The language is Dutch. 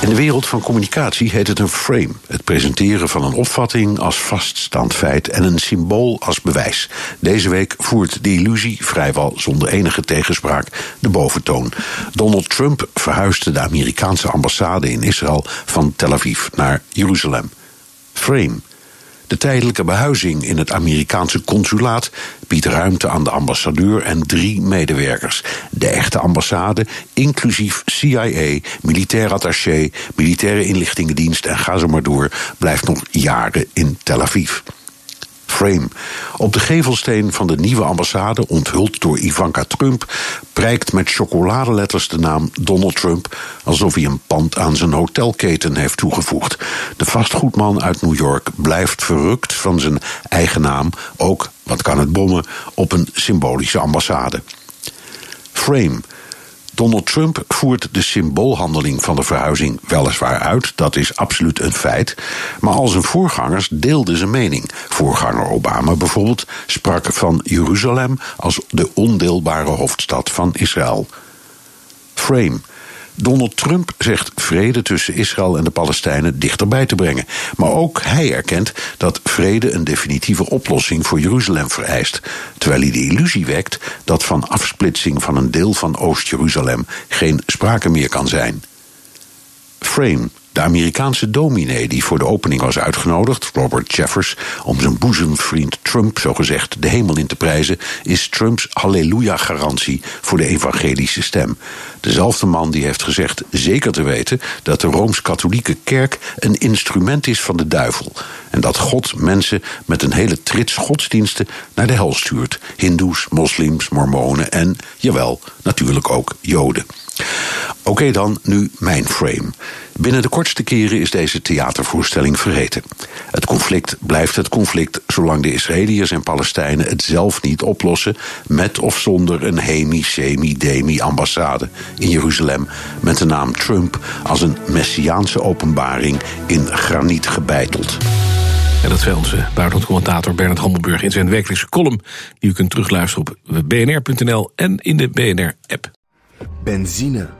In de wereld van communicatie heet het een frame. Het presenteren van een opvatting als vaststaand feit en een symbool als bewijs. Deze week voert de illusie, vrijwel zonder enige tegenspraak, de boventoon. Donald Trump verhuisde de Amerikaanse ambassade in Israël van Tel Aviv naar Jeruzalem. Frame. De tijdelijke behuizing in het Amerikaanse consulaat biedt ruimte aan de ambassadeur en drie medewerkers. De echte ambassade, inclusief CIA, militair attaché, militaire inlichtingendienst en ga zo maar door, blijft nog jaren in Tel Aviv. Frame. Op de gevelsteen van de nieuwe ambassade, onthuld door Ivanka Trump, prijkt met chocoladeletters de naam Donald Trump, alsof hij een pand aan zijn hotelketen heeft toegevoegd. De vastgoedman uit New York blijft verrukt van zijn eigen naam, ook, wat kan het bommen, op een symbolische ambassade. Frame. Donald Trump voert de symboolhandeling van de verhuizing weliswaar uit, dat is absoluut een feit, maar al zijn voorgangers deelden zijn mening. Voorganger Obama bijvoorbeeld sprak van Jeruzalem als de ondeelbare hoofdstad van Israël. Frame. Donald Trump zegt vrede tussen Israël en de Palestijnen dichterbij te brengen. Maar ook hij erkent dat vrede een definitieve oplossing voor Jeruzalem vereist. Terwijl hij de illusie wekt dat van afsplitsing van een deel van Oost-Jeruzalem geen sprake meer kan zijn. Frame. De Amerikaanse dominee die voor de opening was uitgenodigd, Robert Jeffers, om zijn boezemvriend Trump zogezegd de hemel in te prijzen, is Trumps halleluja-garantie voor de evangelische stem. Dezelfde man die heeft gezegd zeker te weten dat de Rooms-Katholieke Kerk een instrument is van de duivel. En dat God mensen met een hele trits godsdiensten naar de hel stuurt: Hindoes, moslims, mormonen en, jawel, natuurlijk ook Joden. Oké dan, nu mijn frame. Binnen de kortste keren is deze theatervoorstelling vergeten. Het conflict blijft het conflict zolang de Israëliërs en Palestijnen het zelf niet oplossen, met of zonder een hemi, semi, demi ambassade in Jeruzalem met de naam Trump als een messiaanse openbaring in graniet gebeiteld. En dat zei onze buitenlandcommentator Bernard Hammelburg in zijn wekelijkse column, die u kunt terugluisteren op bnr.nl en in de BNR-app. Benzine